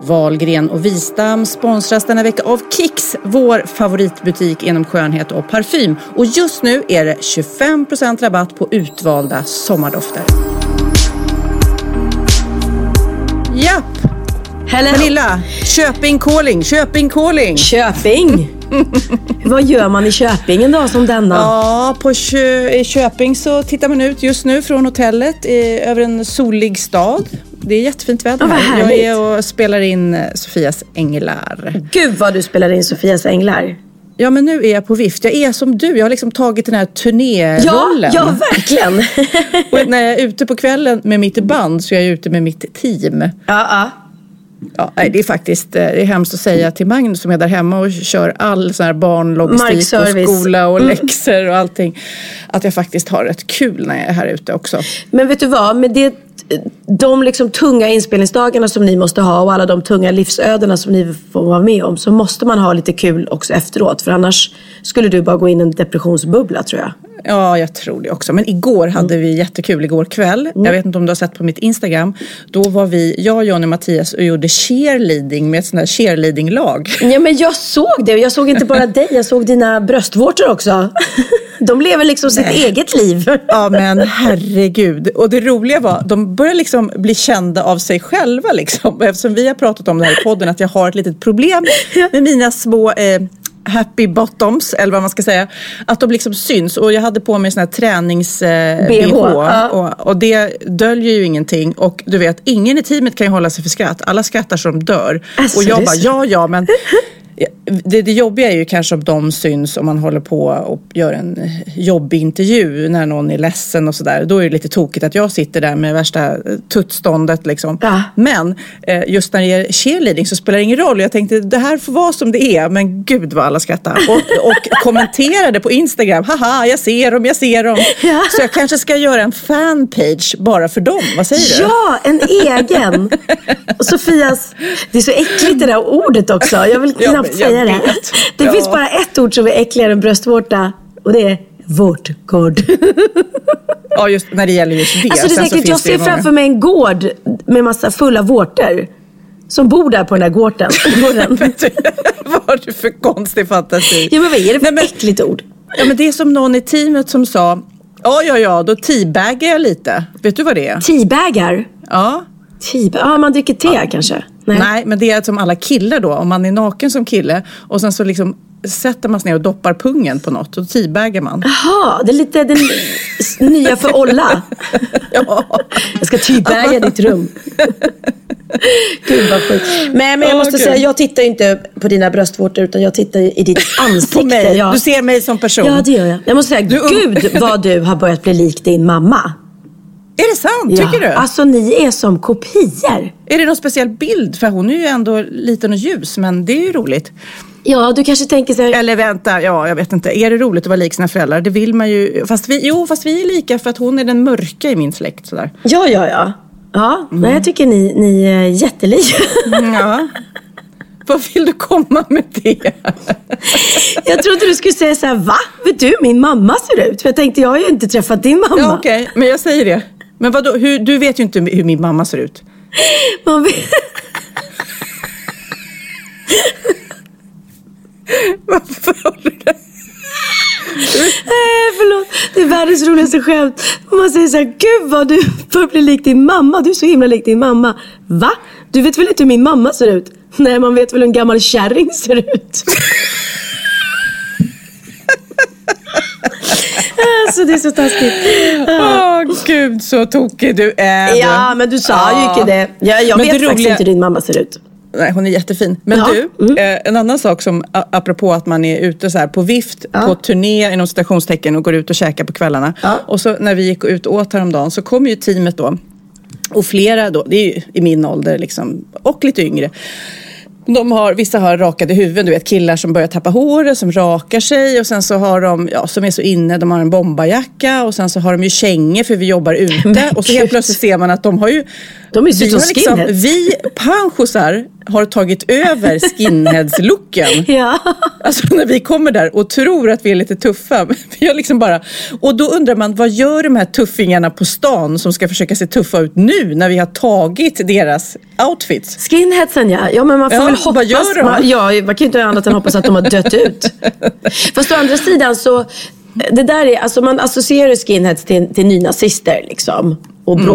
Wahlgren och Wistam sponsras denna vecka av Kicks, vår favoritbutik inom skönhet och parfym. Och just nu är det 25% rabatt på utvalda sommardofter. Japp! Hello. Pernilla, Köping calling, Köping calling. Köping! Vad gör man i Köping en dag som denna? Ja, på Kö i Köping så tittar man ut just nu från hotellet i, över en solig stad. Det är jättefint väder Ja, vad här. Jag är och spelar in eh, Sofias Änglar. Gud vad du spelar in Sofias Änglar. Ja, men nu är jag på vift. Jag är som du. Jag har liksom tagit den här Ja, turnérollen. ja verkligen. Och när jag är ute på kvällen med mitt band så är jag ute med mitt team. ja, ja. Ja, det är faktiskt eh, det är hemskt att säga till Magnus som är där hemma och kör all sån här barnlogistik och skola och läxor och allting. Att jag faktiskt har rätt kul när jag är här ute också. Men vet du vad? Med det, de liksom tunga inspelningsdagarna som ni måste ha och alla de tunga livsödena som ni får vara med om så måste man ha lite kul också efteråt. För annars skulle du bara gå in i en depressionsbubbla tror jag. Ja, jag tror det också. Men igår hade vi jättekul igår kväll. Jag vet inte om du har sett på mitt Instagram. Då var vi, jag, Johnny och Mattias och gjorde cheerleading med ett sånt här cheerleadinglag. Ja men jag såg det jag såg inte bara dig, jag såg dina bröstvårtor också. De lever liksom sitt eget liv. Ja men herregud. Och det roliga var, de börjar liksom bli kända av sig själva liksom. Eftersom vi har pratat om det här i podden, att jag har ett litet problem med mina små eh, happy bottoms, eller vad man ska säga. Att de liksom syns. Och jag hade på mig sån här tränings eh, ja. Och, och det döljer ju ingenting. Och du vet, ingen i teamet kan ju hålla sig för skratt. Alla skrattar som dör. Alltså, och jag bara, så- ja ja men det, det jobbiga är ju kanske om de syns om man håller på och gör en jobbig intervju när någon är ledsen och sådär. Då är det lite tokigt att jag sitter där med värsta eh, tuttståndet liksom. Ja. Men eh, just när det är cheerleading så spelar det ingen roll. Jag tänkte det här får vara som det är. Men gud vad alla skrattar. Och, och kommenterade på Instagram. Haha, jag ser dem, jag ser dem. Ja. Så jag kanske ska göra en fanpage bara för dem. Vad säger du? Ja, en egen. Och Sofias, det är så äckligt det där ordet också. Jag vill knappt jag säga det. vet. Det Ja. finns bara ett ord som är äckligare än bröstvårta och det är vårtgård. Ja, just när det gäller just det. Alltså det är säkert, jag ser många- framför mig en gård med massa fulla vårtor. Som bor där på den där gården. gården. Vet du, vad har du för konstig fantasi? Ja men vad är det för Nej, men- äckligt ord? Ja, men det är som någon i teamet som sa, ja, ja, ja, då teabaggar jag lite. Vet du vad det är? Teabagar? Ja. Teabag? Ja, man dricker te kanske? Nej. men det är som alla killar då. Om man är naken som kille och sen så liksom sätter man sig ner och doppar pungen på något och då teabaggar man. Jaha, det är lite den nya för Olla. Ja. Jag ska teabagga ditt rum. Gud vad sjukt. Men, men jag måste Gud. säga, jag tittar ju inte på dina bröstvårtor utan jag tittar i ditt ansikte. På mig. Ja. Du ser mig som person. Ja, det gör jag. Jag måste säga, Du- gud vad du har börjat bli lik din mamma. Är det sant? Tycker ja. du? Alltså ni är som kopior. Är det någon speciell bild? För hon är ju ändå liten och ljus, men det är ju roligt. Ja, du kanske tänker så här, Eller vänta, ja jag vet inte. Är det roligt att vara lik sina föräldrar? Det vill man ju. Fast vi, jo, fast vi är lika för att hon är den mörka i min släkt. Sådär. ja, ja, ja. Ja, Mm. nej, jag tycker ni, ni är jättelika. Ja. Vad vill du komma med det? jag trodde du skulle säga så här, va? Vet du min mamma ser ut? För jag tänkte, jag har ju inte träffat din mamma. Ja, okej, men jag säger det. Men vadå, hur, du vet ju inte hur min mamma ser ut. Man vet... Varför håller du Eh, förlåt, det är världens roligaste skämt. Man säger så här, gud vad du börjar bli lik din mamma. Du är så himla lik din mamma. Va? Du vet väl inte hur min mamma ser ut? Nej, man vet väl hur en gammal kärring ser ut. alltså det är så taskigt. Åh gud så tokig du är. Ja, men du sa ju Ja. inte det. Jag, jag Men vet det faktiskt roliga- inte hur din mamma ser ut. Nej, hon är jättefin. Men Ja. du, Mm. eh, en annan sak som apropå att man är ute så här på vift, Ja. på turné inom citationstecken och går ut och käkar på kvällarna. Ja. Och så när vi gick ut och åt häromdagen så kom ju teamet då. Och flera då, det är ju i min ålder liksom, och lite yngre. De har, vissa har rakade huvuden, du vet killar som börjar tappa håret, som rakar sig och sen så har de, ja som är så inne, de har en bombarjacka och sen så har de ju kängor för vi jobbar ute. Och så helt plötsligt ser man att de har ju De är ju vi, liksom, vi panschosar har tagit över skinheads-looken. Ja. Alltså när vi kommer där och tror att vi är lite tuffa. Vi liksom bara, och då undrar man, vad gör de här tuffingarna på stan som ska försöka se tuffa ut nu när vi har tagit deras outfits? Skinheadsen ja. Ja men man får Ja, väl vad hoppas. gör de? Man, ja, man kan ju inte göra annat än hoppas att de har dött ut. Fast å andra sidan så. Det där är, alltså man associerar skinheads till, till nynazister liksom. Och Mm.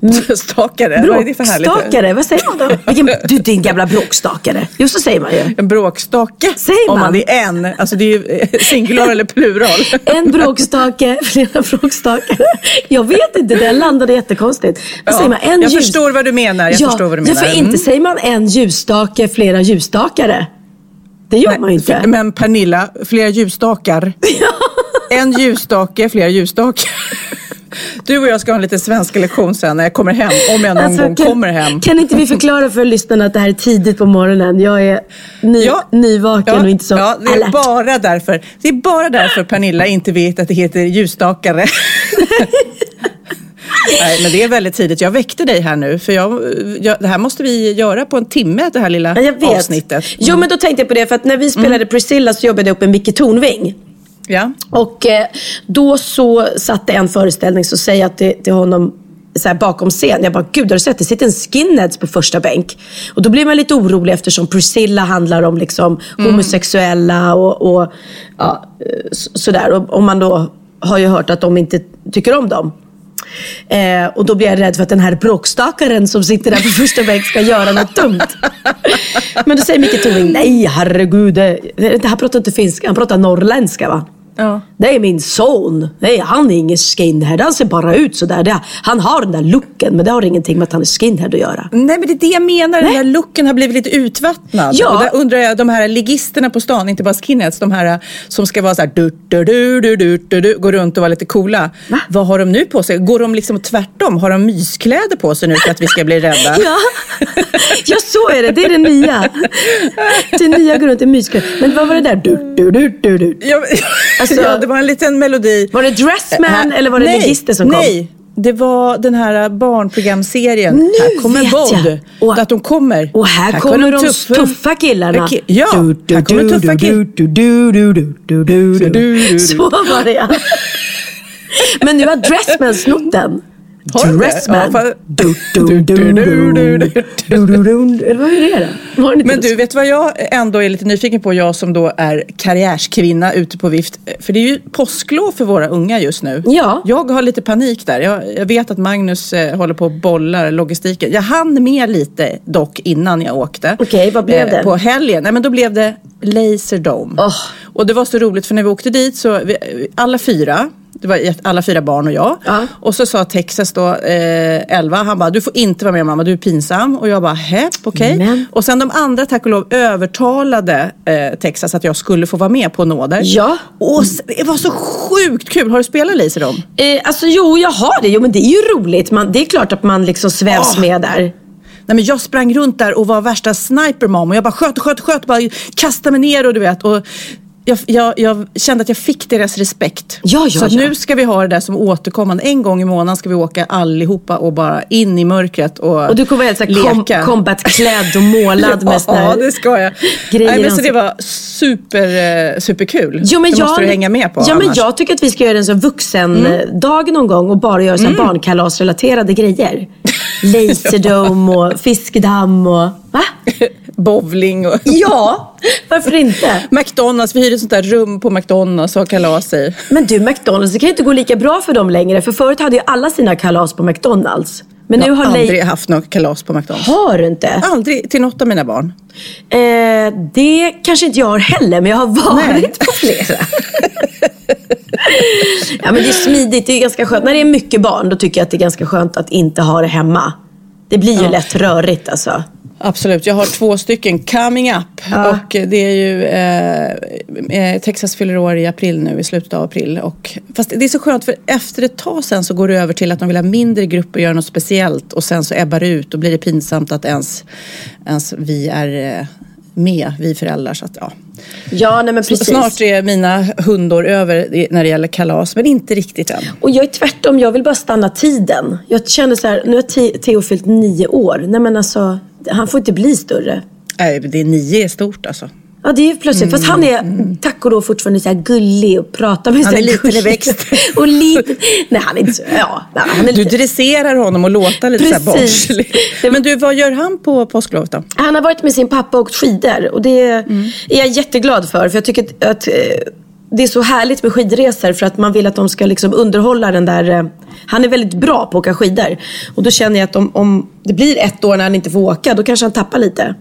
Bråkstakare. Stakare, vad är det för härligt? Bråkstakare, vad säger man då? Vilken, du din gamla bråkstakare. Jo så säger man ju. En bråkstake. Säger Om man man? det är en, alltså det är ju eh, singular eller plural. En bråkstake, flera bråkstakare. Jag vet inte, den landade jättekonstigt. Vad Ja, säger man? En jag ljus- förstår vad du menar, jag förstår vad du Ja, menar. för inte Mm. säger man en ljusstake, flera ljusstakare. Det gör man ju inte. Men Pernilla, flera ljusstakar. En ljusstake, flera ljusstakar. Du och jag ska ha en liten svenska lektion sen när jag kommer hem, om jag någon Alltså, gång kan, kommer hem. Kan inte vi förklara för lyssnarna att det här är tidigt på morgonen? Jag är ny, nyvaken och inte så ja, det är alert. bara därför. Det är bara därför Pernilla inte vet att det heter ljusstakare. Nej, men det är väldigt tidigt. Jag väckte dig här nu, för jag, jag, det här måste vi göra på en timme, det här lilla Ja, avsnittet. Jo, men då tänkte jag på det. För att när vi spelade Priscilla så jobbade jag upp en Micke Tornving. Ja. Och eh, då så satte en föreställning så säger jag till, till honom så här bakom scen. Jag bara, gud har du sett? Det sitter en skinheads på första bänk. Och då blir man lite orolig eftersom Priscilla handlar om liksom homosexuella och, och ja, så- sådär. Och, och man då har ju hört att de inte tycker om dem. Eh, och då blir jag rädd för att den här bråkstakaren som sitter där på första bänk ska göra något dumt. Men då säger Micke Tornving, nej herregud, det, det här pratar inte finska, han pratar norrländska va? Ja. Det är min son. Nej, han är ingen skinhead. Han ser bara ut sådär. Det, han har den där looken, men det har ingenting med att han är skinhead att göra. Nej men det är det jag menar, den Nej. här looken har blivit lite utvattnad. Ja. Och där undrar jag, de här ligisterna på stan, inte bara skinheads, de här som ska vara så här du, du, du, du, du, du, du, gå runt och vara lite coola. Va? Vad har de nu på sig? Går de liksom tvärtom? Har de myskläder på sig nu för att vi ska bli rädda? Ja. ja, så är det. Det är det nya. Det nya går runt i myskläder. Men vad var det där? Du, du, du, du, du. Ja, Alltså- ja, det var en liten melodi. Var det Dressman Här- eller var det nej, ligister som kom? Nej, det var den här barnprogramserien. Nu här kommer. Bond. Och- att de kommer. Och här, kommer de tuffa, killarna. Ki- Ja, här kommer tuffa killar. Så var det ja. Men nu har Dressman snott den. Dressman. Vad är det? Men du, vet vad jag ändå är lite nyfiken på? Jag som då är karriärskvinna ute på vift. För det är ju påsklov för våra unga just nu. Ja. Jag har lite panik där. Jag, jag vet att Magnus eh, håller på och bollar logistiken. Jag hann med lite dock innan jag åkte. Okej, okay, vad blev eh, det? på helgen. Nej, men då blev det Laserdome. Oh. Och det var så roligt för när vi åkte dit så vi, alla fyra det var alla fyra barn och jag. Ja. Och så sa Texas då, eh, 11, han bara, du får inte vara med mamma, du är pinsam. Och jag bara, hepp, okej. Men. Och sen de andra, tack och lov, övertalade eh, Texas att jag skulle få vara med på nåder. Ja. Och det var så sjukt kul. Har du spelat Laserdome? Eh, alltså jo, jag har det. Jo, men det är ju roligt. Man, det är klart att man liksom svävs Åh. med där. Nej, men jag sprang runt där och var värsta snipermom och jag bara sköt och sköt och sköt, bara kastade mig ner och du vet. Och jag, jag, jag kände att jag fick deras respekt. Ja, ja, så ja. nu ska vi ha det där som återkommande. En gång i månaden ska vi åka allihopa och bara in i mörkret och, Och du kommer vara helt så här com- leka. combatklädd och målad med såna Ja, det ska jag. grejer Nej, men så det var super, eh, superkul. Jo, men det jag, måste du hänga med på Ja, men annars. jag tycker att vi ska göra en sån vuxen-dag någon gång och bara göra mm. barnkalasrelaterade grejer. Laserdome och fiskdamm och... Va? bowling och Ja, varför inte? McDonalds. Vi hyr ett sånt där rum på McDonalds och har kalas i. Men du, McDonalds, det kan ju inte gå lika bra för dem längre. För förut hade ju alla sina kalas på McDonalds. Men Jag nu har aldrig Lej... haft något kalas på McDonalds. Har du inte? Aldrig till något av mina barn. Eh, det kanske inte jag har heller, men jag har varit på flera. ja, men det är smidigt. Det är ganska skönt. När det är mycket barn, då tycker jag att det är ganska skönt att inte ha det hemma. Det blir ju lätt rörigt alltså. Absolut, jag har två stycken coming up. Ja. Och det är ju, eh, eh, Texas fyller år i april nu, i slutet av april. Och, fast det är så skönt för efter ett tag sen så går det över till att de vill ha mindre grupper och göra något speciellt. Och sen så ebbar det ut och blir det pinsamt att ens, ens vi är eh, med, vi föräldrar. Så att, ja. Ja, nej men precis. Snart är mina hundår över när det gäller kalas, men inte riktigt än. Och jag är tvärtom, jag vill bara stanna tiden. Jag känner så här, nu har Theo fyllt nio år. Nej men alltså, han får inte bli större. Nej, det är nio är stort alltså. Ja, det är ju plötsligt. Fast han är tack och lov fortfarande så här gullig och pratar med Han så är liten i växt. och lite... Nej, han är inte så... Ja, nej, han är Du lite... dresserar honom och låter lite så här Precis. barnslig. Men du, vad gör han på påsklovet då? Han har varit med sin pappa och åkt skidor. Och det är jag jätteglad för. För jag tycker att, att eh, det är så härligt med skidresor. För att man vill att de ska liksom underhålla den där... eh, Han är väldigt bra på att åka skidor. Och då känner jag att om, om det blir ett år när han inte får åka, då kanske han tappar lite.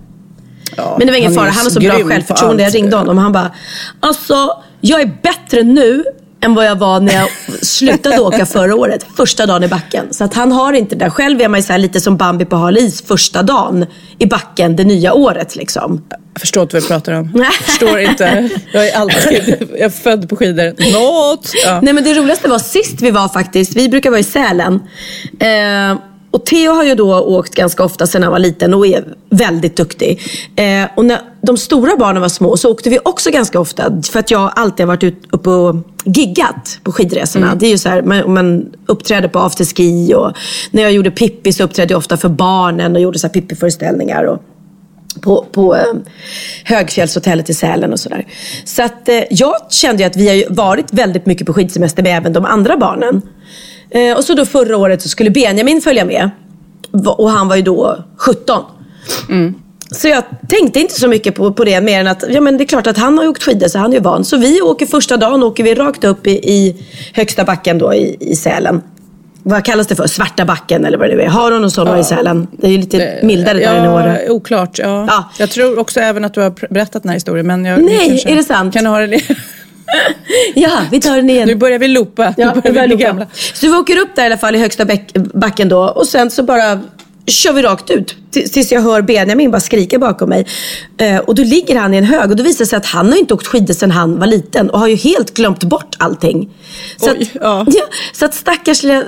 Ja, Men det var ingen fara, han har så bra självförtroende. Jag ringde honom och han bara, alltså jag är bättre nu än vad jag var när jag slutade åka förra året, första dagen i backen. Så att han har inte det där. Själv är man ju lite som Bambi på hal is första dagen i backen det nya året liksom. Jag förstår inte vad du pratar om. Jag förstår inte. Jag är alltid jag är född på skidor. Något. Ja. Nej men det roligaste var sist vi var faktiskt, vi brukar vara i Sälen. Eh, och Theo har ju då åkt ganska ofta sedan han var liten och är väldigt duktig. Eh, och när de stora barnen var små så åkte vi också ganska ofta. För att jag alltid har varit ut, uppe och giggat på skidresorna. Det är ju så här, man, man uppträder på afterski och när jag gjorde Pippi så uppträdde jag ofta för barnen och gjorde så här Pippi-föreställningar. Och, på, på eh, Högfjällshotellet i Sälen och sådär. Så att eh, jag kände ju att vi har varit väldigt mycket på skidsemester med även de andra barnen. Eh, och så då förra året så skulle Benjamin följa med. Och han var ju då 17. Så jag tänkte inte så mycket på, på det mer än att ja, men det är klart att han har ju åkt skidor så han är ju van. Så vi åker första dagen åker vi rakt upp i, i högsta backen då i, i Sälen. Vad kallas det för? Svarta backen eller vad det nu är. Har du någon sån i Sälen? Det är ju lite mildare där än i Åre. Ja, oklart. Ja. Ja. Jag tror också även att du har berättat den här historien. Men jag, Nej, är det sant? Kan ha det Ja, vi tar den igen. Nu börjar vi loopa. Ja, nu börjar vi loopa. gamla. Så vi åker upp där i alla fall i högsta backen då och sen så bara kör vi rakt ut tills jag hör Benjamin bara skrika bakom mig. Eh, och då ligger han i en hög och då visar det sig att han har inte åkt skidor sedan han var liten och har ju helt glömt bort allting. Så, Oj, att, ja. så att stackars lilla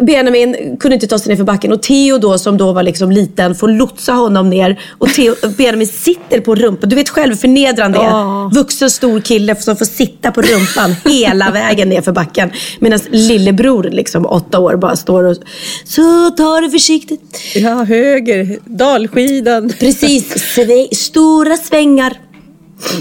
Benjamin kunde inte ta sig ner för backen och Theo då som då var liksom liten får lotsa honom ner och Theo, Benjamin sitter på rumpan. Du vet själv hur förnedrande det är. Ja. Vuxen stor kille som får sitta på rumpan hela vägen ner för backen. Medan lillebror, liksom åtta år, bara står och så ta det försiktigt. Ja, höger. Dalskidan. Precis, sve- stora svängar.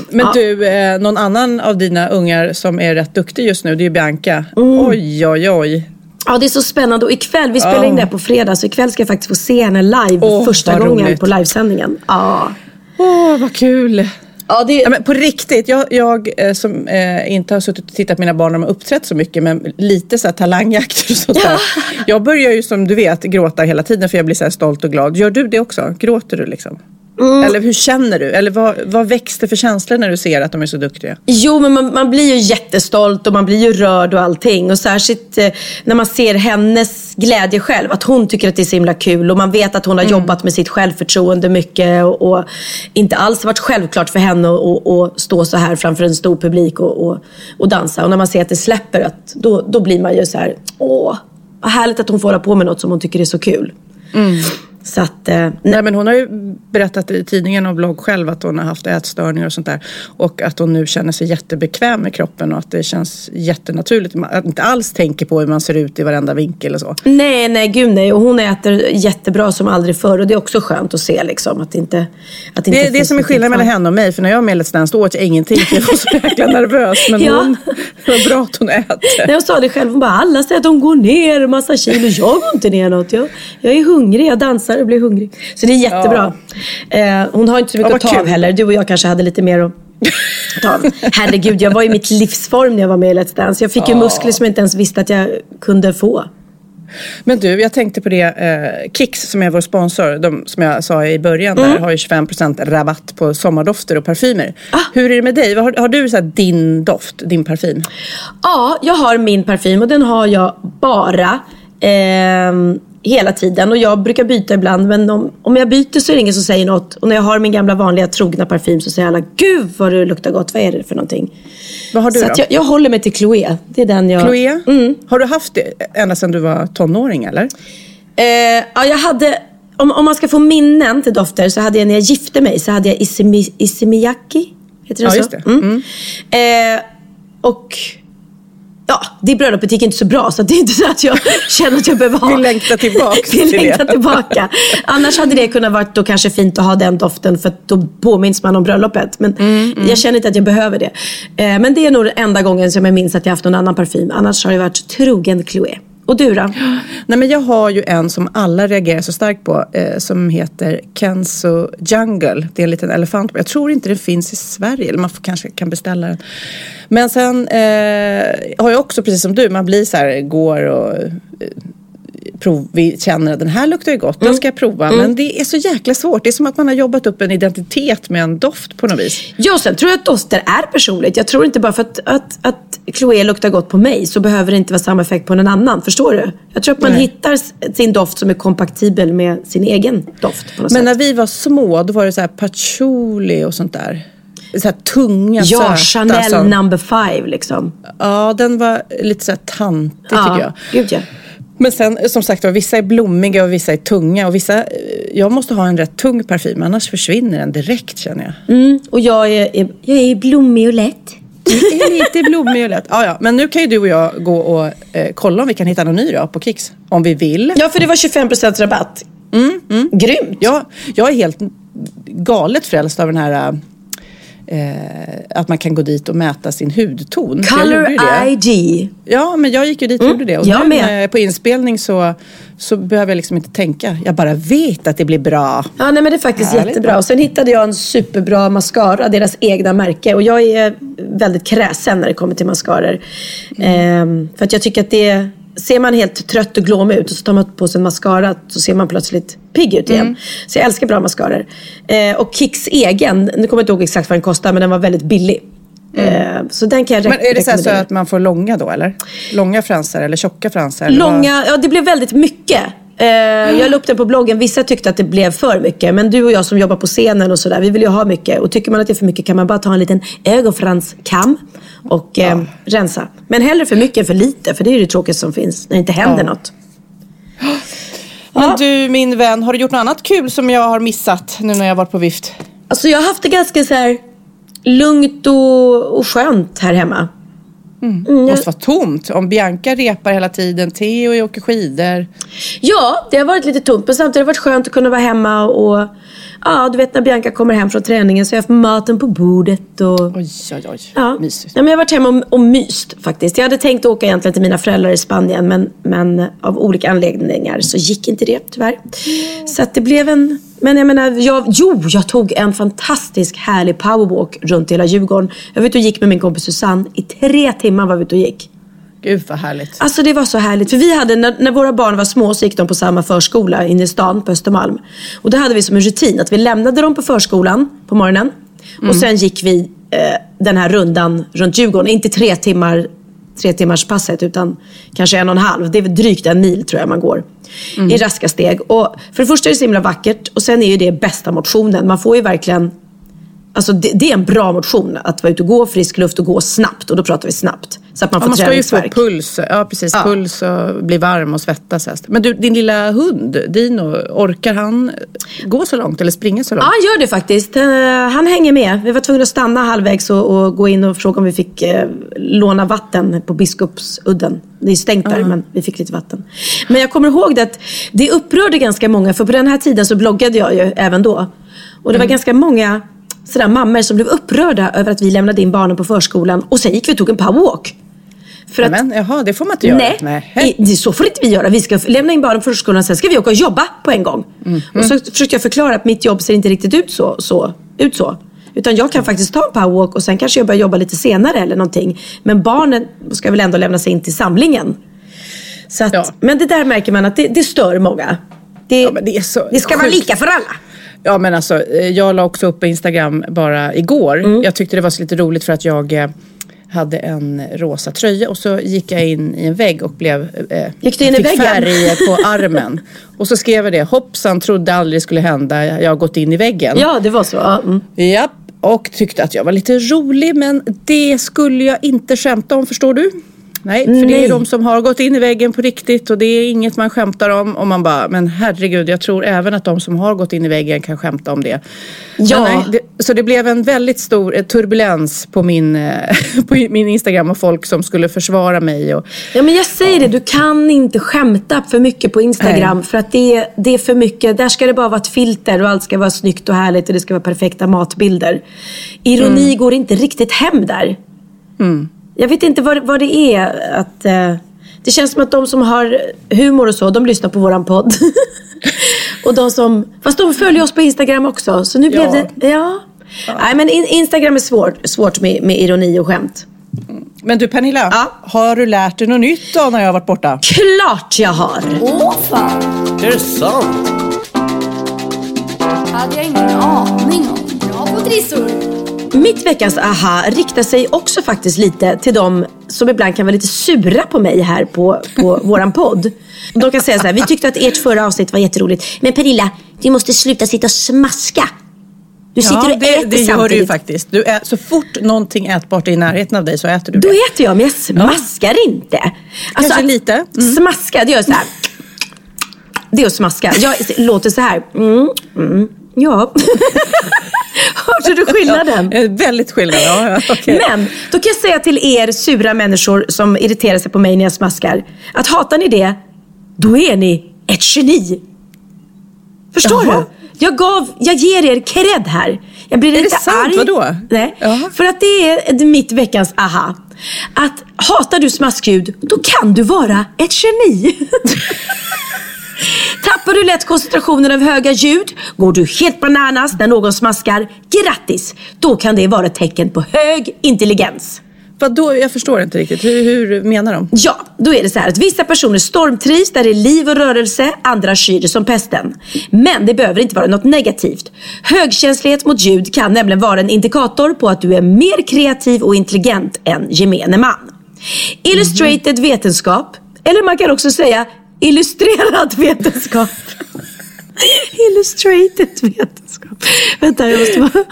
Men Ja. du, eh, någon annan av dina ungar som är rätt duktig just nu, det är ju Bianca. Mm. Oj, oj, oj. Ja, det är så spännande. Och ikväll, vi spelar in det här på fredag, så ikväll ska jag faktiskt få se henne live Åh, första gången roligt. på livesändningen. Ja. Åh, vad kul. Ja, det... Ja, men på riktigt, jag, jag eh, som eh, inte har suttit och tittat på mina barn när de har uppträtt så mycket, men lite så här talangjakter och sånt där. Jag börjar ju som du vet gråta hela tiden för jag blir så här stolt och glad. Gör du det också? Gråter du liksom? Mm. Eller hur känner du? Eller vad, vad väcks det för känslor när du ser att de är så duktiga? Jo, men man, man blir ju jättestolt och man blir ju rörd och allting. Och särskilt eh, när man ser hennes glädje själv. Att hon tycker att det är så himla kul. Och man vet att hon har jobbat med sitt självförtroende mycket. Och, och inte alls varit självklart för henne att stå så här framför en stor publik och, och, och dansa. Och när man ser att det släpper, att, då, då blir man ju så här, åh, vad härligt att hon får hålla på med något som hon tycker är så kul. Så att, eh, Nej, men hon har ju berättat i tidningen och blogg själv att hon har haft ätstörningar och sånt där. Och att hon nu känner sig jättebekväm med kroppen och att det känns jättenaturligt. Att inte alls tänker på hur man ser ut i varenda vinkel och så. Nej, nej, gud nej. Och hon äter jättebra som aldrig förr. Och det är också skönt att se liksom, att det inte att det Det inte är det som är skillnaden mellan henne och mig. För när jag var med i Let's Dance då åt jag ingenting för jag var så jäkla nervös. Men Ja. hon, det var bra att hon äter. Nej, jag sa det själv. Hon bara, alla säger att de går ner en massa kilo. Jag går inte ner något. Jag, jag är hungrig. Jag dansar och blir hungrig. Så det är jättebra. Eh, hon har inte så mycket Ja, att ta av kul. heller. Du och jag kanske hade lite mer att ta av. Herregud, jag var i mitt livsform när jag var med i Let's Dance. Jag fick ju muskler som jag inte ens visste att jag kunde få. Men du, jag tänkte på det. Eh, Kicks som är vår sponsor, de, som jag sa i början, Mm. där har ju 25% rabatt på sommardofter och parfymer. Ah. Hur är det med dig? Har, har du så din doft, din parfym? Ja, jag har min parfym och den har jag bara ehm, hela tiden. Och jag brukar byta ibland men om, om jag byter så är det ingen som säger något. Och när jag har min gamla vanliga trogna parfym så säger alla Gud vad det luktar gott, vad är det för någonting? Vad har du så då? jag, jag håller mig till Chloé. Det är den jag... Chloé? Mm. Har du haft det ända sedan du var tonåring eller? Eh, ja, jag hade, om, om man ska få minnen till dofter så hade jag när jag gifte mig så hade jag Isimi, Isimiyaki. Heter det Ja, så? det. Mm. Eh, och ja, det bröllopet gick inte så bra så det är inte så att jag känner att jag behöver ha... Vi längtar tillbaks Vi till det. längtar tillbaka. Annars hade det kunnat vara då kanske fint att ha den doften för då påminns man om bröllopet. Men Mm, jag känner inte att jag behöver det. Eh, men det är nog den enda gången som jag minns att jag haft någon annan parfym. Annars har jag varit trogen Chloé. Och du då? Nej men jag har ju en som alla reagerar så starkt på eh, som heter Kenzo Jungle. Det är en liten elefant. Jag tror inte den finns i Sverige eller man får, kanske kan beställa den. Men sen eh, har jag också precis som du, man blir så här, går och eh, prov, vi känner att den här luktar ju gott, den ska jag prova. Men det är så jäkla svårt. Det är som att man har jobbat upp en identitet med en doft på något vis. Ja, sen tror jag att dofter är personligt. Jag tror inte bara för att, att, att Chloé luktar gott på mig så behöver det inte vara samma effekt på någon annan. Förstår du? Jag tror att man Nej. hittar sin doft som är kompatibel med sin egen doft. Men sätt. när vi var små, då var det så här patchouli och sånt där. Så här tunga, Ja, söta. Chanel som- number five liksom. Ja, den var lite så här tantig tycker jag. Gud ja. Men sen som sagt var, vissa är blommiga och vissa är tunga. Och vissa, eh, jag måste ha en rätt tung parfym, annars försvinner den direkt känner jag. Mm, och jag är, är, jag är blommig och lätt. Det är lite blommig och lätt. Ja, ja. Men nu kan ju du och jag gå och eh, kolla om vi kan hitta någon ny då på Kicks. Om vi vill. Ja, för det var 25% rabatt. Mm, Grymt. Jag, jag är helt galet frälst av den här eh, att man kan gå dit och mäta sin hudton. Color. ID. Ja, men jag gick ju dit och gjorde det. Och jag nu med. när jag är på inspelning så, så behöver jag liksom inte tänka. Jag bara vet att det blir bra. Ja, nej, men det är faktiskt Härligt. jättebra. Och sen hittade jag en superbra mascara, deras egna märke. Och jag är väldigt kräsen när det kommer till mascaror. Ehm, för att jag tycker att det... Ser man helt trött och glåmig ut och så tar man på sig en mascara så ser man plötsligt pigg ut igen. Så jag älskar bra mascaror. Eh, och Kicks egen, nu kommer jag inte ihåg exakt vad den kostar men den var väldigt billig. Eh, så den kan jag Men är det så, så att man får långa då eller? Långa fransar eller tjocka fransar? Långa, ja det blev väldigt mycket. Eh, jag la upp den på bloggen. Vissa tyckte att det blev för mycket. Men du och jag som jobbar på scenen och sådär, vi vill ju ha mycket. Och tycker man att det är för mycket kan man bara ta en liten ögonfranskam och eh, rensa. Men hellre för mycket än för lite. För det är ju det tråkigaste som finns, när det inte händer Ja. något. Men du min vän, har du gjort något annat kul som jag har missat nu när jag varit på vift? Alltså jag har haft det ganska så här lugnt och, och skönt här hemma. Det måste vara tomt. Om Bianca repar hela tiden, Theo åker skidor. Ja, det har varit lite tomt. Men samtidigt har det varit skönt att kunna vara hemma och Ja, du vet när Bianca kommer hem från träningen så har jag haft maten på bordet och Oj, oj, oj. Ja. Mysigt. Ja, men jag har varit hemma och, och myst faktiskt. Jag hade tänkt åka egentligen till mina föräldrar i Spanien men, men av olika anledningar så gick inte det tyvärr. Så att det blev en... Men jag menar, jag, jo, jag tog en fantastisk härlig powerwalk runt hela Djurgården. Jag var ute och gick med min kompis Susanne. I tre timmar var vi ute och gick. Gud vad härligt. Alltså det var så härligt. För vi hade, när, när våra barn var små så gick de på samma förskola inne i stan på Östermalm. Och då hade vi som en rutin att vi lämnade dem på förskolan på morgonen. Och sen gick vi eh, den här rundan runt Djurgården. Inte tre timmar, tre timmars passet utan kanske en och en halv. Det är drygt en mil tror jag man går. I raska steg. Och för det första är det så himla vackert och sen är ju det bästa motionen. Man får ju verkligen Alltså det, det är en bra motion att vara ute och gå frisk luft och gå snabbt. Och då pratar vi snabbt. Så att man Ja, får man ska ju få puls, ja precis, Ja. puls och bli varm och svettas. Men du, din lilla hund, Dino, orkar han gå så långt eller springa så långt? Ja, han gör det faktiskt. Eh, han hänger med. Vi var tvungna att stanna halvvägs och, och gå in och fråga om vi fick eh, låna vatten på Biskopsudden. Det är stängt där, men vi fick lite vatten. Men jag kommer ihåg det att det upprörde ganska många, för på den här tiden så bloggade jag ju även då. Och det var ganska många sådär mammor som blev upprörda över att vi lämnade in barnen på förskolan och sen gick vi och tog en powerwalk. För att, Men, jaha, det får man inte göra. nej, i, det, så får inte vi göra. Vi ska lämna in barnen på förskolan och sen ska vi åka och jobba på en gång. Och så försökte jag förklara att mitt jobb ser inte riktigt ut så. så, ut så. Utan jag kan faktiskt ta en powerwalk och sen kanske jag börjar jobba lite senare eller någonting. Men barnen ska väl ändå lämna sig in till samlingen. Så att, Ja. Men det där märker man att det, det stör många. Det, Ja, det det ska vara sjukt. lika för alla. Ja men alltså, eh, jag la också upp på Instagram bara igår. Mm. Jag tyckte det var så lite roligt för att jag eh, hade en rosa tröja och så gick jag in i en vägg och blev... Eh, Gick du in i fick väggen? färg på armen. och så skrev jag det, hoppsan, trodde aldrig det skulle hända, jag har gått in i väggen. Ja, det var så. Mm. Japp, och tyckte att jag var lite rolig men det skulle jag inte skämta om förstår du. Nej, för det Nej. är de som har gått in i väggen på riktigt och det är inget man skämtar om. Och man bara, men herregud, jag tror även att de som har gått in i väggen kan skämta om det. Ja. Nej, det, så det blev en väldigt stor eh, turbulens på min, eh, på min Instagram och folk som skulle försvara mig. Och, Ja men jag säger det, du kan inte skämta för mycket på Instagram. Nej. För att det, är- det är för mycket. Där ska det bara vara ett filter och allt ska vara snyggt och härligt och det ska vara perfekta matbilder. Ironi Mm. går inte riktigt hem där. Jag vet inte vad, vad det är att... eh, det känns som att de som har humor och så, de lyssnar på våran podd. och de som... Fast de följer oss på Instagram också. Så nu blev Ja. det... Ja. Nej men in, Instagram är svårt, svårt med, med ironi och skämt. men du Pernilla, Ja. har du lärt dig något nytt då när jag har varit borta? Klart jag har! Åh fan, Är det sant? hade jag ingen aning om. Bra på trissor. Mitt veckans aha riktar sig också faktiskt lite till de som ibland kan vara lite sura på mig här på, på våran podd. De kan säga så här, vi tyckte att ert förra avsnitt var jätteroligt. Men Pernilla, du måste sluta sitta och smaska. Du sitter och det, äter det gör du samtidigt. ju faktiskt. Du ä, så fort någonting ätbart är i närheten av dig så äter du Då det. äter jag, men jag smaskar inte. Alltså, Kanske lite. Mm. Smaska, det gör jag så här. Det är att smaska. Jag låter så här. Mm, mm, ja. Hörde du skillnaden? Ja, eh, väldigt skillnad. Ja, okej. Men då kan jag säga till er sura människor som irriterar sig på mig när jag smaskar. Att hatar ni det, då är ni ett geni. Förstår Jaha. du? Jag, gav, jag ger er cred här. Jag blir det inte sant? arg. Vadå? Nej, Jaha. för att det är mitt veckans aha. Att hatar du smaskljud, då kan du vara ett geni. Tappar du lätt koncentrationen av höga ljud, går du helt bananas när någon smaskar, grattis! Då kan det vara ett tecken på hög intelligens. Vadå? Jag förstår inte riktigt. Hur, hur menar de? Ja, då är det så här att vissa personer stormtrivs där det är liv och rörelse, andra skyr det som pesten. Men det behöver inte vara något negativt. Högkänslighet mot ljud kan nämligen vara en indikator på att du är mer kreativ och intelligent än gemene man. Illustrated vetenskap, eller man kan också säga illustrerad vetenskap. Illustrated vetenskap. Vänta, jag måste bara...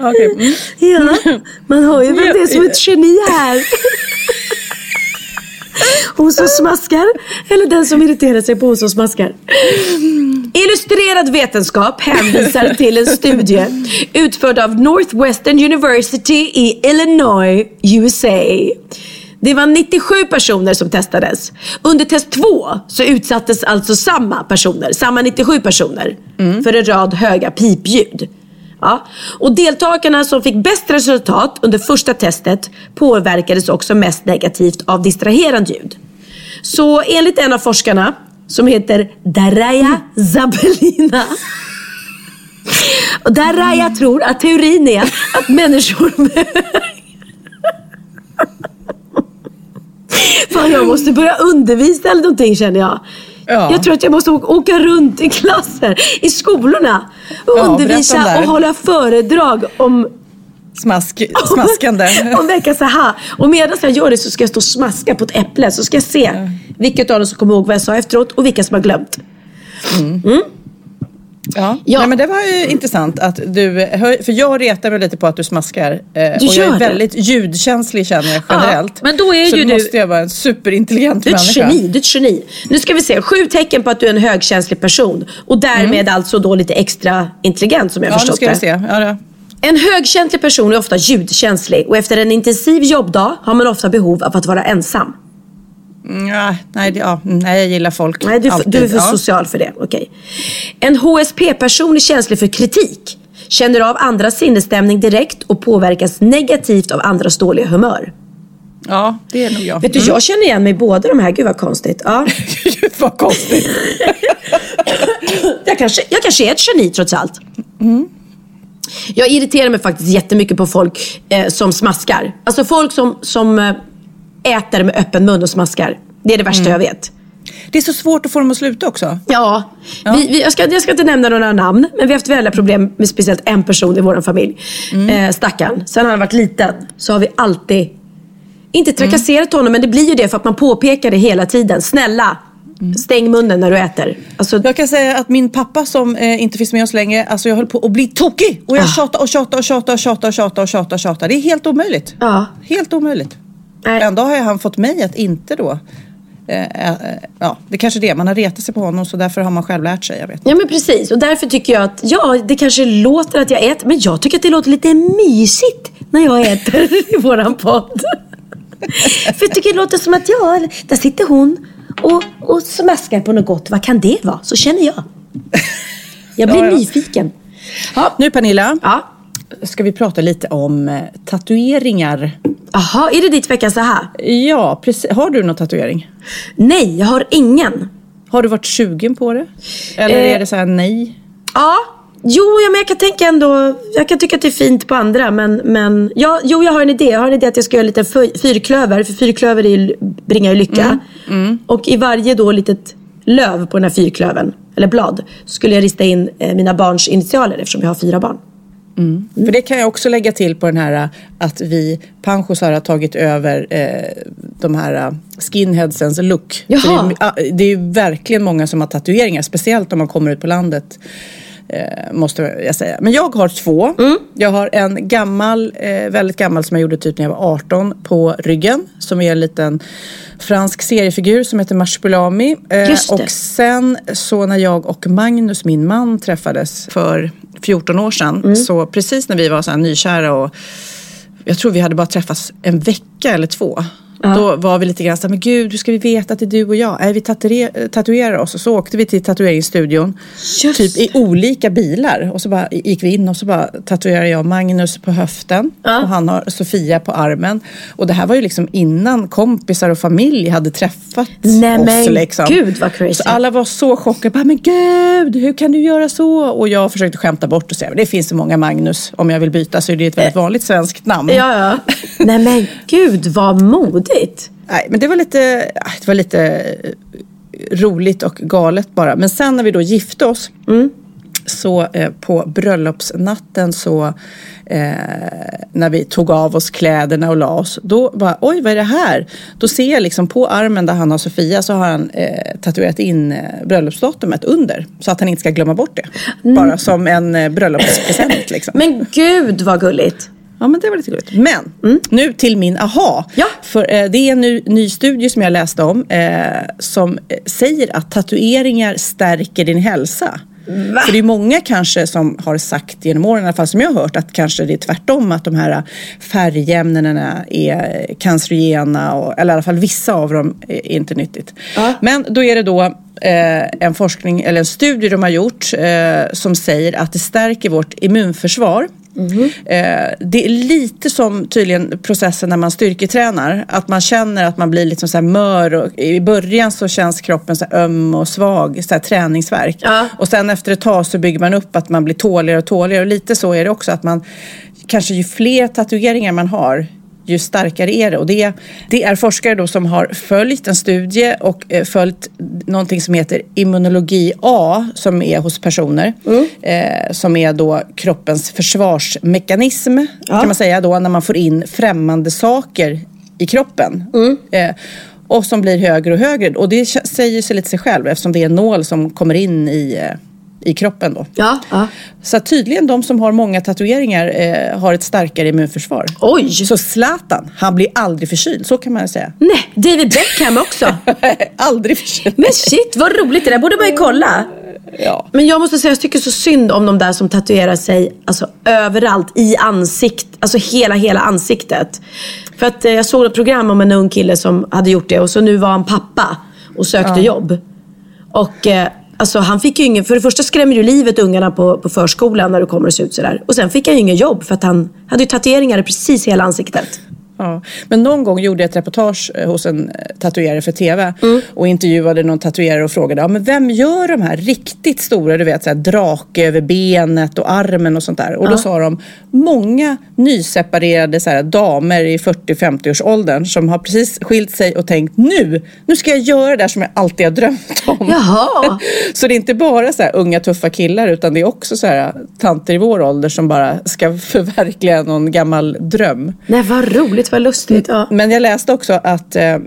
Okej. Mm. Ja, man har ju väl det som ett geni här. Hon som smaskar eller den som irriterar sig på hon som smaskar. Illustrerad vetenskap hänvisar till en studie utförd av Northwestern University i Illinois, USA. Det var 97 personer som testades. Under test 2 så utsattes alltså samma personer, samma 97 personer, för en rad höga pipljud. Ja. Och deltagarna som fick bäst resultat under första testet påverkades också mest negativt av distraherande ljud. Så enligt en av forskarna som heter Daraya Zabelina och Daraya tror att teorin är att människor med Fan, jag måste börja undervisa eller någonting känner jag. Ja. Jag tror att jag måste åka runt i klasser, i skolorna och Ja, undervisa och hålla föredrag om Smask, smaskande. om veckans aha. Och medan jag gör det så ska jag stå och smaska på ett äpple. Så ska jag se vilket av dem som kommer ihåg vad jag sa efteråt och vilka som har glömt. Ja. Ja. Nej, men det var ju intressant att du, för jag retar mig lite på att du smaskar. Eh, och jag är det? väldigt ljudkänslig känner jag generellt. men då är så ju du- måste jag vara en superintelligent Du är människa. geni, du är ett geni. Nu ska vi se, sju tecken på att du är en högkänslig person. Och därmed alltså då lite extra intelligent som jag Mm. Ja, nu förstått ska vi det. se. Ja, ja. En högkänslig person är ofta ljudkänslig och efter en intensiv jobbdag har man ofta behov av att vara ensam. Mm, ja, nej, ja, nej, jag gillar folk. Nej, du, Alltid. du är för ja. social för det. Okej. En HSP-person är känslig för kritik. Känner av andras sinnesstämning direkt och påverkas negativt av andras dåliga humör. Ja, det är nog jag. Vet du, jag känner igen mig i båda de här. Gud vad konstigt. Ja. Gud vad konstigt. Jag, kanske, jag kanske är ett geni trots allt. Jag irriterar mig faktiskt jättemycket på folk eh, som smaskar. Alltså folk som, som eh, äter med öppen mun och smaskar. Det är det värsta jag vet. Det är så svårt att få dem att sluta också. Ja, Vi, vi, jag, ska, jag ska inte nämna några namn, men vi har haft väldiga problem med speciellt en person i vår familj. Eh, stackarn. Sen han varit liten så har vi alltid, inte trakasserat honom, men det blir ju det för att man påpekar det hela tiden. Snälla, stäng munnen när du äter. Alltså, Jag kan säga att min pappa som eh, inte finns med oss längre, alltså jag höll på att bli tokig. Och jag Ah. tjatade och tjatade och tjatade och tjatade och tjatade och tjatade. Det är helt omöjligt. Ja. Helt omöjligt. Nej. Ändå har han fått mig att inte då eh, eh, ja, det är kanske det. Man har retat sig på honom så därför har man själv lärt sig. Jag vet. Ja men precis och därför tycker jag att ja det kanske låter att jag äter men jag tycker att det låter lite mysigt när jag äter i våran podd. För jag tycker det låter som att ja, där sitter hon och, och smaskar på något gott. Vad kan det vara? Så känner jag. Jag blir Ja, ja. nyfiken. Ja. Nu Pernilla, Ja. Ska vi prata lite om eh, tatueringar. Jaha, är det ditt veckans aha? Ja, precis. Har du någon tatuering? Nej, jag har ingen. Har du varit sugen på det? Eller Eh. är det så här nej? Ja, jo ja, men jag kan tänka ändå, jag kan tycka att det är fint på andra men, men ja, jo jag har en idé. Jag har en idé att jag ska göra lite fy- fyrklöver, för fyrklöver är, bringar ju lycka. Och i varje då litet löv på den här fyrklövern, eller blad, skulle jag rista in eh, mina barns initialer eftersom jag har fyra barn. För det kan jag också lägga till på den här eh, att vi pensionärer har tagit över eh, de här eh, skinheadsens look. Det, är, det är verkligen många som har tatueringar, speciellt om man kommer ut på landet. Eh, måste jag säga. Men jag har två. Jag har en gammal, eh, väldigt gammal som jag gjorde typ när jag var 18 på ryggen. Som är en liten fransk seriefigur som heter Marsupilami. Eh, och sen så när jag och Magnus, min man, träffades för 14 år sedan. Mm. Så precis när vi var så här nykära och jag tror vi hade bara träffats en vecka eller två. Då var vi lite grann så här, men gud hur ska vi veta att det är du och jag? Nej, vi tatuer- tatuerar oss och så åkte vi till tatueringsstudion. Just. Typ i olika bilar. Och så bara gick vi in och så bara tatuerade jag Magnus på höften. Ja. Och han har Sofia på armen. Och det här var ju liksom innan kompisar och familj hade träffat Nej, oss. men liksom. gud, vad crazy. Så alla var så chockade. Bara, men gud, hur kan du göra så? Och jag försökte skämta bort och säga, det finns så många Magnus. Om jag vill byta så är det ett väldigt vanligt svenskt namn. Ja, ja. Nej men gud vad modigt. Nej, men det var lite, äh, det var lite eh, roligt och galet bara. Men sen när vi då gifte oss så eh, på bröllopsnatten så eh, när vi tog av oss kläderna och la oss. Då bara, oj vad är det här? Då ser jag liksom på armen där han har Sofia så har han eh, tatuerat in bröllopsdatumet under. Så att han inte ska glömma bort det. Bara som en bröllopspresent liksom. Men gud vad gulligt. Ja men det var lite gulligt. Men nu till min aha. Ja. För eh, det är en ny, ny studie som jag läste om eh, som eh, säger att tatueringar stärker din hälsa. För det är många kanske som har sagt genom åren, i alla fall som jag har hört, att kanske det är tvärtom. Att de här färgämnena är cancerogena, och, eller i alla fall vissa av dem är inte nyttigt. Ja. Men då är det då eh, en forskning, eller en studie de har gjort eh, som säger att det stärker vårt immunförsvar. Eh, det är lite som tydligen processen när man styrketränar. Att man känner att man blir liksom så här mör och i början så känns kroppen så öm och svag, så här träningsvärk. Ja. Och sen efter ett tag så bygger man upp att man blir tåligare och tåligare. Och lite så är det också att man kanske ju fler tatueringar man har ju starkare är det. Och det, det är forskare då som har följt en studie och eh, följt någonting som heter immunologi A som är hos personer. Eh, som är då kroppens försvarsmekanism kan man säga då när man får in främmande saker i kroppen. Eh, och som blir högre och högre. Och det säger sig lite sig själv eftersom det är en nål som kommer in i, eh, i kroppen då. Ja. ja. Så tydligen de som har många tatueringar eh, har ett starkare immunförsvar. Oj. Så Zlatan, han blir aldrig förkyld, så kan man säga. Nej, David Beckham också. aldrig förkyld. Men shit vad roligt, det där borde man ju kolla. Ja. Men jag måste säga, jag tycker så synd om de där som tatuerar sig alltså, överallt i ansikt, alltså hela, hela ansiktet. För att eh, jag såg ett program om en ung kille som hade gjort det och så nu var han pappa och sökte jobb. Och eh, alltså han fick ju ingen, för det första skrämmer ju livet ungarna på, på förskolan när du kommer och ser ut sådär. Och sen fick han ju ingen jobb för att han hade ju tatueringar i precis hela ansiktet. Ja. Men någon gång gjorde jag ett reportage eh, hos en eh, tatuerare för TV Mm. och intervjuade någon tatuerare och frågade ja, men vem gör de här riktigt stora, du vet så här, drake över benet och armen och sånt där. Och då sa de många nyseparerade så här, damer i 40-50 års åldern som har precis skilt sig och tänkt nu, nu ska jag göra det där som jag alltid har drömt om. Jaha. Så det är inte bara så här unga tuffa killar utan det är också så här tanter i vår ålder som bara ska förverkliga någon gammal dröm. Nej vad roligt, vad lustigt. Ja. Men jag läste också att, eh, eh,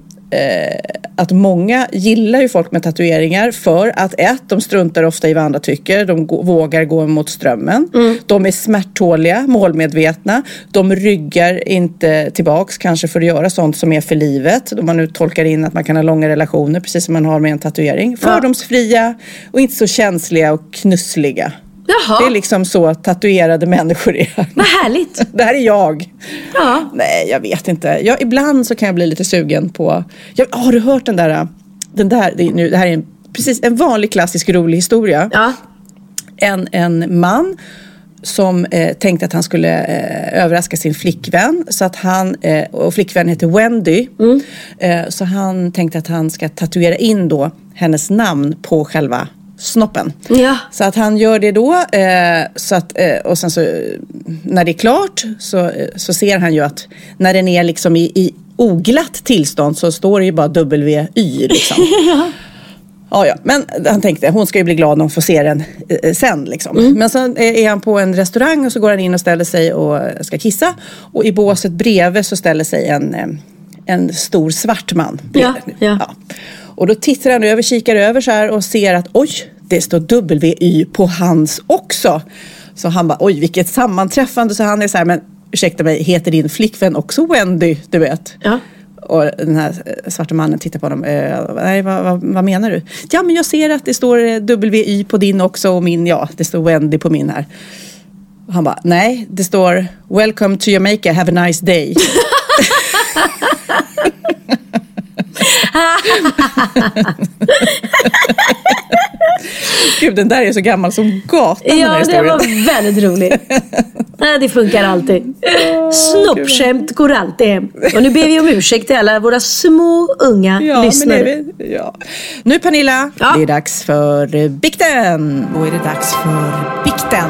att många gillar ju folk med tatueringar för att ett, de struntar ofta i vad andra tycker. De vågar gå mot strömmen. De är smärttåliga, målmedvetna. De ryggar inte tillbaks kanske för att göra sånt som är för livet. Om man nu tolkar in att man kan ha långa relationer precis som man har med en tatuering. Fördomsfria och inte så känsliga och knussliga. Jaha, Det är liksom så tatuerade människor är. vad härligt. Det här är jag. Ja. Nej, jag vet inte. Jag, ibland så kan jag bli lite sugen på... Jag, har du hört den där... Den där det, nu, det här är en, precis en vanlig klassisk rolig historia. Ja. En, en man som eh, tänkte att han skulle eh, överraska sin flickvän. Så att han, eh, och flickvännen heter Wendy. Eh, så han tänkte att han ska tatuera in då hennes namn på själva snoppen. Ja. Så att han gör det då. Eh, så att, eh, och sen så när det är klart så, eh, så ser han ju att när den är liksom i, i oglatt tillstånd så står det ju bara WY liksom. Ja, ja, men han tänkte hon ska ju bli glad när hon får se den eh, sen. Liksom. Men sen är han på en restaurang och så går han in och ställer sig och ska kissa. Och i båset bredvid så ställer sig en, eh, en stor svart man. Ja, ja. Och då tittar han över, kikar över så här och ser att oj, det står WY på hans också. Så han bara oj, vilket sammanträffande. Så han är så här, men ursäkta mig, heter din flickvän också Wendy? Du vet. Ja. Och den här eh, svarta mannen tittar på honom. Eh, nej, vad, vad, vad menar du? Ja, men jag ser att det står eh, WY på din också och min, ja, det står Wendy på min här. Och han bara, nej, det står Welcome to Jamaica, have a nice day. Gud, den där är så gammal som gatan den Ja, det historien. var väldigt roligt. Nej, det funkar alltid. Snoppskämt går alltid hem. Och nu ber vi om ursäkt till alla våra små unga Ja, lyssnare. men vi, ja. Nu Pernilla, Ja. det är dags för bikten. Då är det dags för bikten.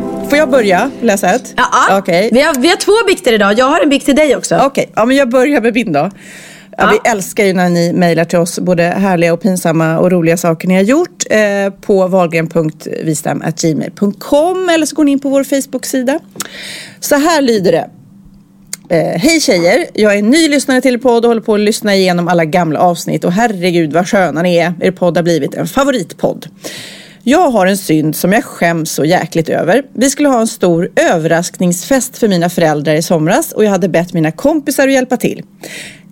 Får jag börja läsa ett? Ja, okay. vi, har, vi har två bikter idag. Jag har en bikt till dig också. Okej, okay. ja, men jag börjar med min då. Ja. Vi älskar ju när ni mejlar till oss både härliga och pinsamma och roliga saker ni har gjort eh, på valgren.vistam.gmail.com eller så går ni in på vår Facebook-sida. Så här lyder det. Eh, Hej tjejer! Jag är ny lyssnare till er podd och håller på att lyssna igenom alla gamla avsnitt och herregud vad sköna ni är. Er podd har blivit en favoritpodd. Jag har en synd som jag skäms så jäkligt över. Vi skulle ha en stor överraskningsfest för mina föräldrar i somras och jag hade bett mina kompisar att hjälpa till.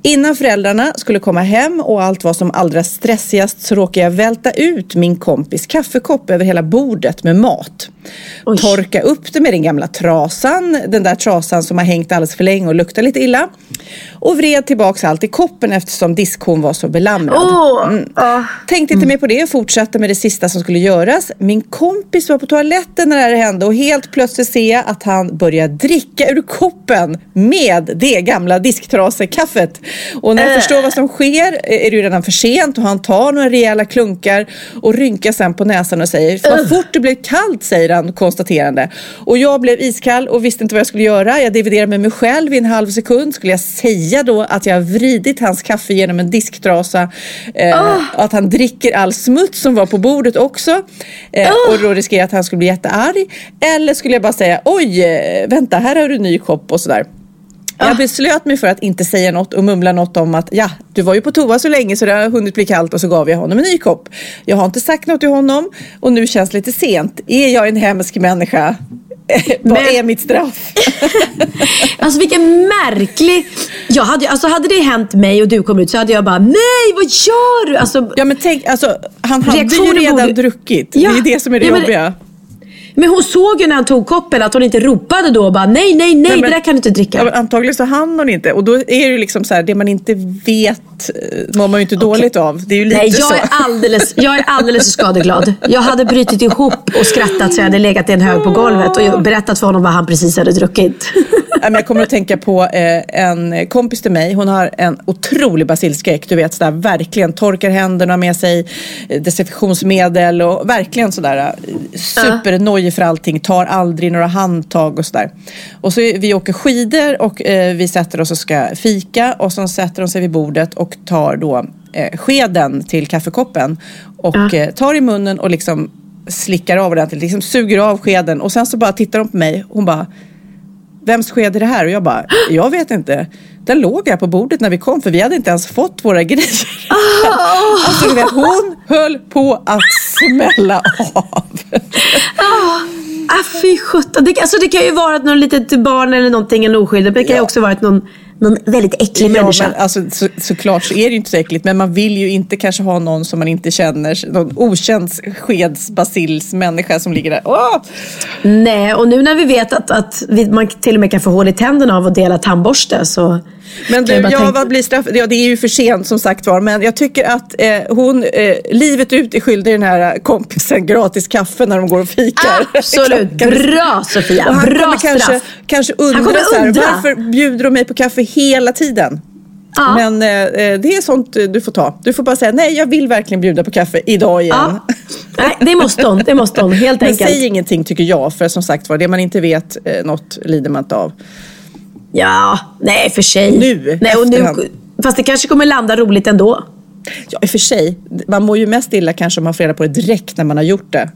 Innan föräldrarna skulle komma hem och allt var som allra stressigast så råkade jag välta ut min kompis kaffekopp över hela bordet med mat. Oj. Torka upp det med den gamla trasan, den där trasan som har hängt alldeles för länge och luktar lite illa. Och vred tillbaks allt i koppen eftersom diskhon var så belamrad. Oh, mm. uh, Tänkte inte mer på det och fortsatte med det sista som skulle göras. Min kompis var på toaletten när det här hände och helt plötsligt ser jag att han börjar dricka ur koppen med det gamla disktrasekaffet. Och när jag uh. förstår vad som sker är det ju redan för sent och han tar några rejäla klunkar och rynkar sen på näsan och säger Vad uh. fort det blev kallt säger han konstaterande. Och jag blev iskall och visste inte vad jag skulle göra. Jag dividerade med mig själv i en halv sekund. Skulle jag säga då att jag vridit hans kaffe genom en disktrasa eh, oh. att han dricker all smuts som var på bordet också eh, oh. och då riskerar att han skulle bli jättearg. Eller skulle jag bara säga oj, eh, vänta här har du en ny kopp och sådär. Jag beslöt mig för att inte säga något och mumla något om att ja, du var ju på toa så länge så det har hunnit bli kallt och så gav jag honom en ny kopp. Jag har inte sagt något till honom och nu känns det lite sent. Är jag en hemsk människa? Vad Men... är mitt straff? alltså vilken märklig... Jag hade, alltså, hade det hänt mig och du kom ut så hade jag bara nej vad gör du? Alltså, ja men tänk, alltså, han hade ju redan borde... druckit. Ja. Det är det som är det ja, jobbiga. Men hon såg ju när han tog koppen att hon inte ropade då och bara nej, nej, nej, men- det där kan du inte dricka. Ja, men antagligen så hann hon inte. Och då är det ju liksom så här, det man inte vet eh, mår man ju inte dåligt av. Det är ju lite Nej, så. jag är, alldeles, jag är alldeles skadeglad. Jag hade brutit ihop och skrattat så jag hade legat i en hög på golvet och berättat för honom vad han precis hade druckit. Nej, men jag kommer att tänka på eh, en kompis till mig. Hon har en otrolig basilskräck. Du vet, sådär, verkligen torkar händerna med sig, eh, desinfektionsmedel och verkligen sådär eh, supernojig för allting. Tar aldrig några handtag och sådär. Och så vi åker skidor och eh, vi sätter oss och ska fika och så sätter hon sig vid bordet och tar då eh, skeden till kaffekoppen och eh, tar i munnen och liksom slickar av ordentligt, liksom suger av skeden och sen så bara tittar hon på mig. Hon bara vems sked är det här? Och jag bara, jag vet inte. Den låg här på bordet när vi kom för vi hade inte ens fått våra grejer. Alltså du vet, hon höll på att smälla av. Ah, fy sjutton. Det, alltså, det kan ju vara att någon litet barn eller någonting, en oskyldig. Men det kan ju också vara att någon, någon väldigt äcklig Ja, människa. men alltså, så, såklart så är det ju inte så äckligt men man vill ju inte kanske ha någon som man inte känner, någon okänd skedsbasilsmänniska som ligger där. Åh! Nej, och nu när vi vet att, att vi, man till och med kan få hål i tänderna av att dela tandborste så... Men du, jag ja, vad blir straff? Ja, det är ju för sent som sagt var. Men jag tycker att eh, hon eh, livet ut är skyldig den här kompisen gratis kaffe när de går och fikar. Absolut. Bra Sofia. Och han Bra kommer kanske, straff. kanske undra, Han kommer så här, undra. varför bjuder de mig på kaffe hela tiden? Ja. Men eh, eh, det är sånt eh, du får ta. Du får bara säga nej, jag vill verkligen bjuda på kaffe idag igen. Ja. Nej, det måste hon. Det måste hon. Helt Men enkelt. säg ingenting tycker jag, för som sagt var, det man inte vet, eh, något lider man inte av. Ja, nej för sig. Nu, nej, och nu. Fast det kanske kommer landa roligt ändå. Ja, i och för sig, man mår ju mest illa kanske om man får reda på det direkt när man har gjort det.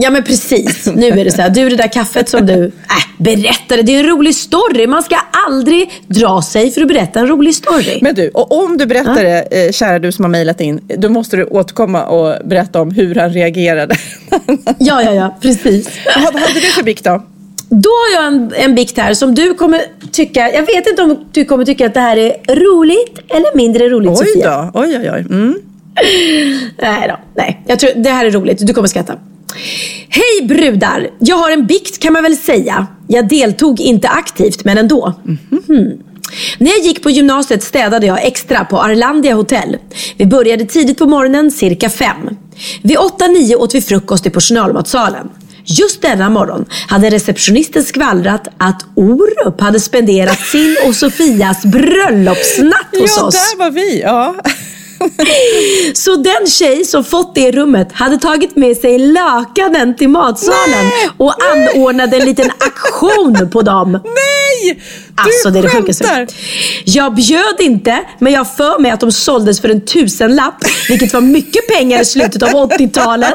Ja men precis. Nu är det så här. Du det där kaffet som du äh, berättade. Det är en rolig story. Man ska aldrig dra sig för att berätta en rolig story. Men du, och om du berättar det, eh, kära du som har mejlat in, då måste du återkomma och berätta om hur han reagerade. Ja, ja, ja. Precis. Vad hade du för bikt då? Då har jag en, en bikt här som du kommer tycka... Jag vet inte om du kommer tycka att det här är roligt eller mindre roligt Oj Sofia. då, oj oj oj. Mm. Nej då, nej. Jag tror det här är roligt. Du kommer skratta. Hej brudar! Jag har en bikt kan man väl säga. Jag deltog inte aktivt, men ändå. Mhm. När jag gick på gymnasiet städade jag extra på Arlandia hotell. Vi började tidigt på morgonen, cirka fem. Vid 8-9 åt vi frukost i personalmatsalen. Just denna morgon hade receptionisten skvallrat att Orup hade spenderat sin och Sofias bröllopsnatt hos Ja, oss. där var vi. Ja. Så den tjej som fått det rummet hade tagit med sig lakanen till matsalen och anordnade en liten aktion på dem. Nej! Du Alltså det är det sjukaste. Jag bjöd inte, men jag för mig att de såldes för en tusenlapp, vilket var mycket pengar i slutet av 80-talet.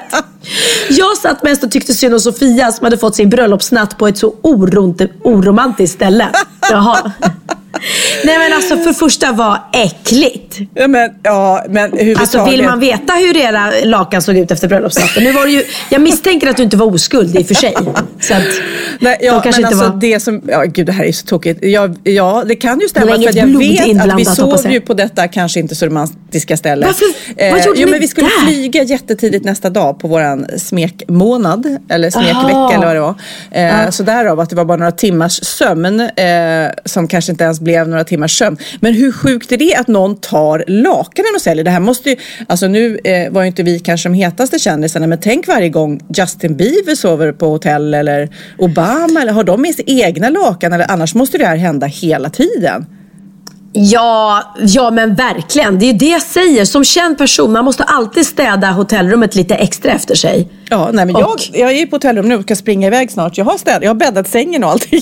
Jag satt mest och tyckte synd om Sofia som hade fått sin bröllopsnatt på ett så oront- oromantiskt ställe. Jaha. Nej men alltså för första var äckligt. Ja, men, ja, men. Alltså vill man veta hur era lakan såg ut efter bröllopsnatten? Nu var det ju, jag misstänker att du inte var oskuld i och för sig. Så att Nej, ja, men alltså var... det som, ja gud det här är så tokigt. Ja, ja det kan ju stämma Det var för inget att jag vet att vi sov jag. ju på detta kanske inte så romantiska ställe. Varför? Vad gjorde jo, ni men vi skulle där? flyga jättetidigt nästa dag på våran smekmånad, eller smekvecka Aha. eller vad det var. Eh, Så därav att det var bara några timmars sömn eh, som kanske inte ens blev några timmars sömn. Men hur sjukt är det att någon tar lakanen och säljer? Det här måste ju, alltså nu eh, var ju inte vi kanske de hetaste kändisarna men tänk varje gång Justin Bieber sover på hotell eller Obama eller har de med sig egna lakan eller annars måste det här hända hela tiden. Ja, ja men verkligen. Det är ju det jag säger. Som känd person, man måste alltid städa hotellrummet lite extra efter sig. Ja, nej, men jag, Och- jag är ju på hotellrum nu och ska springa iväg snart. Jag har, städ, jag har bäddat sängen och allting.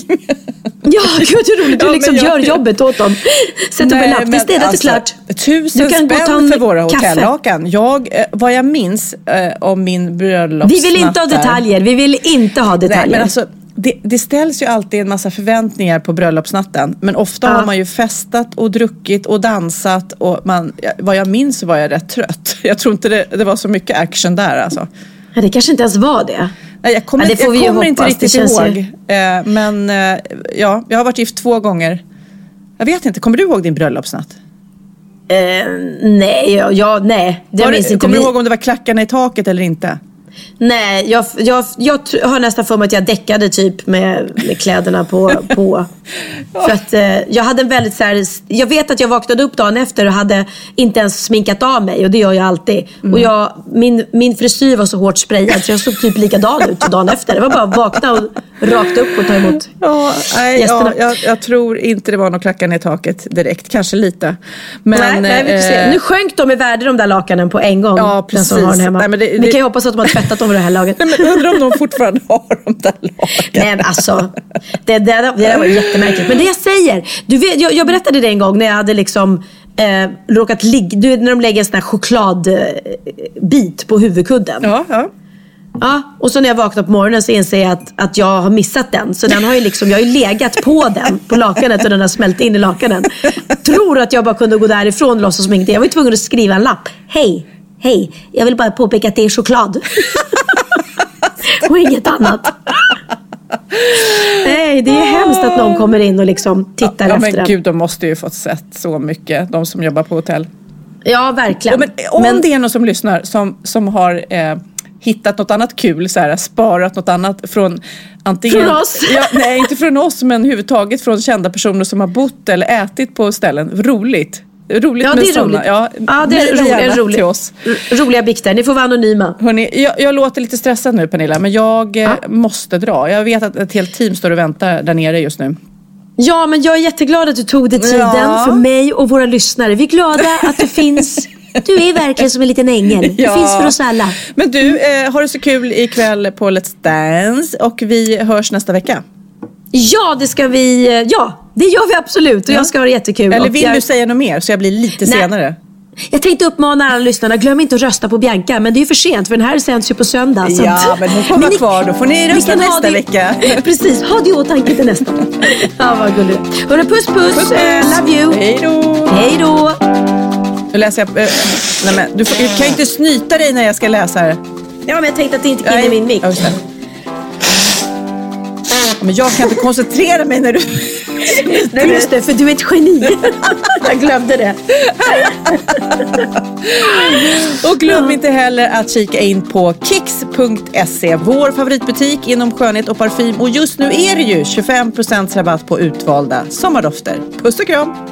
Ja, gud hur roligt. Du Ja, liksom jag- gör jobbet åt dem. Sätt upp en lapp. Det är städat alltså, klart. Tusen spänn för våra hotellakan. Jag, eh, vad jag minns eh, om min bröllopsnatt Vi vill inte ha detaljer. Vi vill inte ha detaljer. Nej, men alltså, det, det ställs ju alltid en massa förväntningar på bröllopsnatten. Men ofta Ja. har man ju festat och druckit och dansat. Och man, vad jag minns så var jag rätt trött. Jag tror inte det, det var så mycket action där alltså. Ja, det kanske inte ens var det. Nej, jag kommer, Ja, det jag kommer inte. Det riktigt känns ju- ihåg. Eh, men eh, ja, jag har varit gift två gånger. Jag vet inte, kommer du ihåg din bröllopsnatt? Eh, nej, ja, nej. Det minns du, inte kommer du ihåg om det var klackarna i taket eller inte? Nej, jag, jag, jag har nästan för mig att jag däckade typ med, med kläderna på. på. För att eh, jag hade en väldigt så här, Jag vet att jag vaknade upp dagen efter och hade inte ens sminkat av mig. Och det gör jag alltid. Och jag, min, min frisyr var så hårt sprayad så jag såg typ likadan ut dagen efter. Det var bara att vakna och rakt upp och ta emot Ja, nej, gästerna. ja, jag, jag tror inte det var någon klackan i taket direkt. Kanske lite. Men, nej, nej, vi får se. eh, Nu sjönk de i värde de där lakanen på en gång. Ja, precis. Nej, men det- Vi det- kan ju hoppas att de har tvättat dem vid det här laget. Nej, men undrar om de fortfarande har de där lagen. Nej men alltså, det, det, det där var jättemärkligt. Men det jag säger, du vet, jag, jag berättade det en gång när jag hade liksom eh, råkat ligga, du vet när de lägger en sån här chokladbit på huvudkudden. Ja, ja. Ja, och så när jag vaknar på morgonen så inser jag att, att jag har missat den. Så den har ju liksom, jag har ju legat på den, på lakanet och den har smält in i lakanen. Tror att jag bara kunde gå därifrån och låtsas som ingenting. Jag var ju tvungen att skriva en lapp. Hej, hej, jag vill bara påpeka att det är choklad. och inget annat. Nej, det är hemskt att någon kommer in och liksom tittar ja efter men gud, de måste ju fått sett så mycket, de som jobbar på hotell. Ja, verkligen. Och men, om det är någon som lyssnar som, som har eh, hittat något annat kul, så här, sparat något annat från antingen... Från oss? Ja, nej, inte från oss, men överhuvudtaget från kända personer som har bott eller ätit på ställen. Roligt. Roligt Ja, med sådana. roligt. Ja, Ja, det är mejla ro, gärna en rolig, till oss. roliga bikter. Ni får vara anonyma. Hörrni, jag, jag låter lite stressad nu Pernilla, men jag eh, måste dra. Jag vet att ett helt team står och väntar där nere just nu. Ja, men jag är jätteglad att du tog dig tiden Ja. för mig och våra lyssnare. Vi är glada att du finns. Du är verkligen som en liten ängel. Ja. finns för oss alla. Men du, eh, har det så kul ikväll på Let's Dance och vi hörs nästa vecka. Ja, det ska vi. eh, Ja, det gör vi absolut. Och jag ska ha det jättekul. Eller vill jag, du säga något mer så jag blir lite Nej. senare? Jag tänkte uppmana alla lyssnarna, glöm inte att rösta på Bianca. Men det är ju för sent för den här sänds ju på söndag. Ja, men hon får vara ni- kvar. Då får ni rösta nästa det- vecka. Precis, ha det i åtanke till nästa. ja, vad gulligt. Hörru, puss puss. Puss, puss. love you. Hej då! Hej då. Nu läser jag... Eh, nej men, du, får, du kan ju inte snyta dig när jag ska läsa här. Ja, men jag tänkte att det inte kan in i min mick. Ja, just det. Men jag kan inte koncentrera mig när du... Nej, just det, för du är ett geni. jag glömde det. Och glöm inte heller att kika in på kicks.se, vår favoritbutik inom skönhet och parfym. Och just nu är det ju 25% rabatt på utvalda sommardofter. Puss och kram!